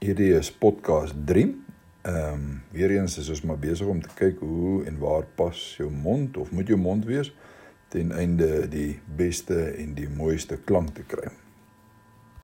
Hierdie is podcast 3. Ehm um, weer eens is ons maar besig om te kyk hoe en waar pas jou mond of moet jou mond wees ten einde die beste en die mooiste klank te kry.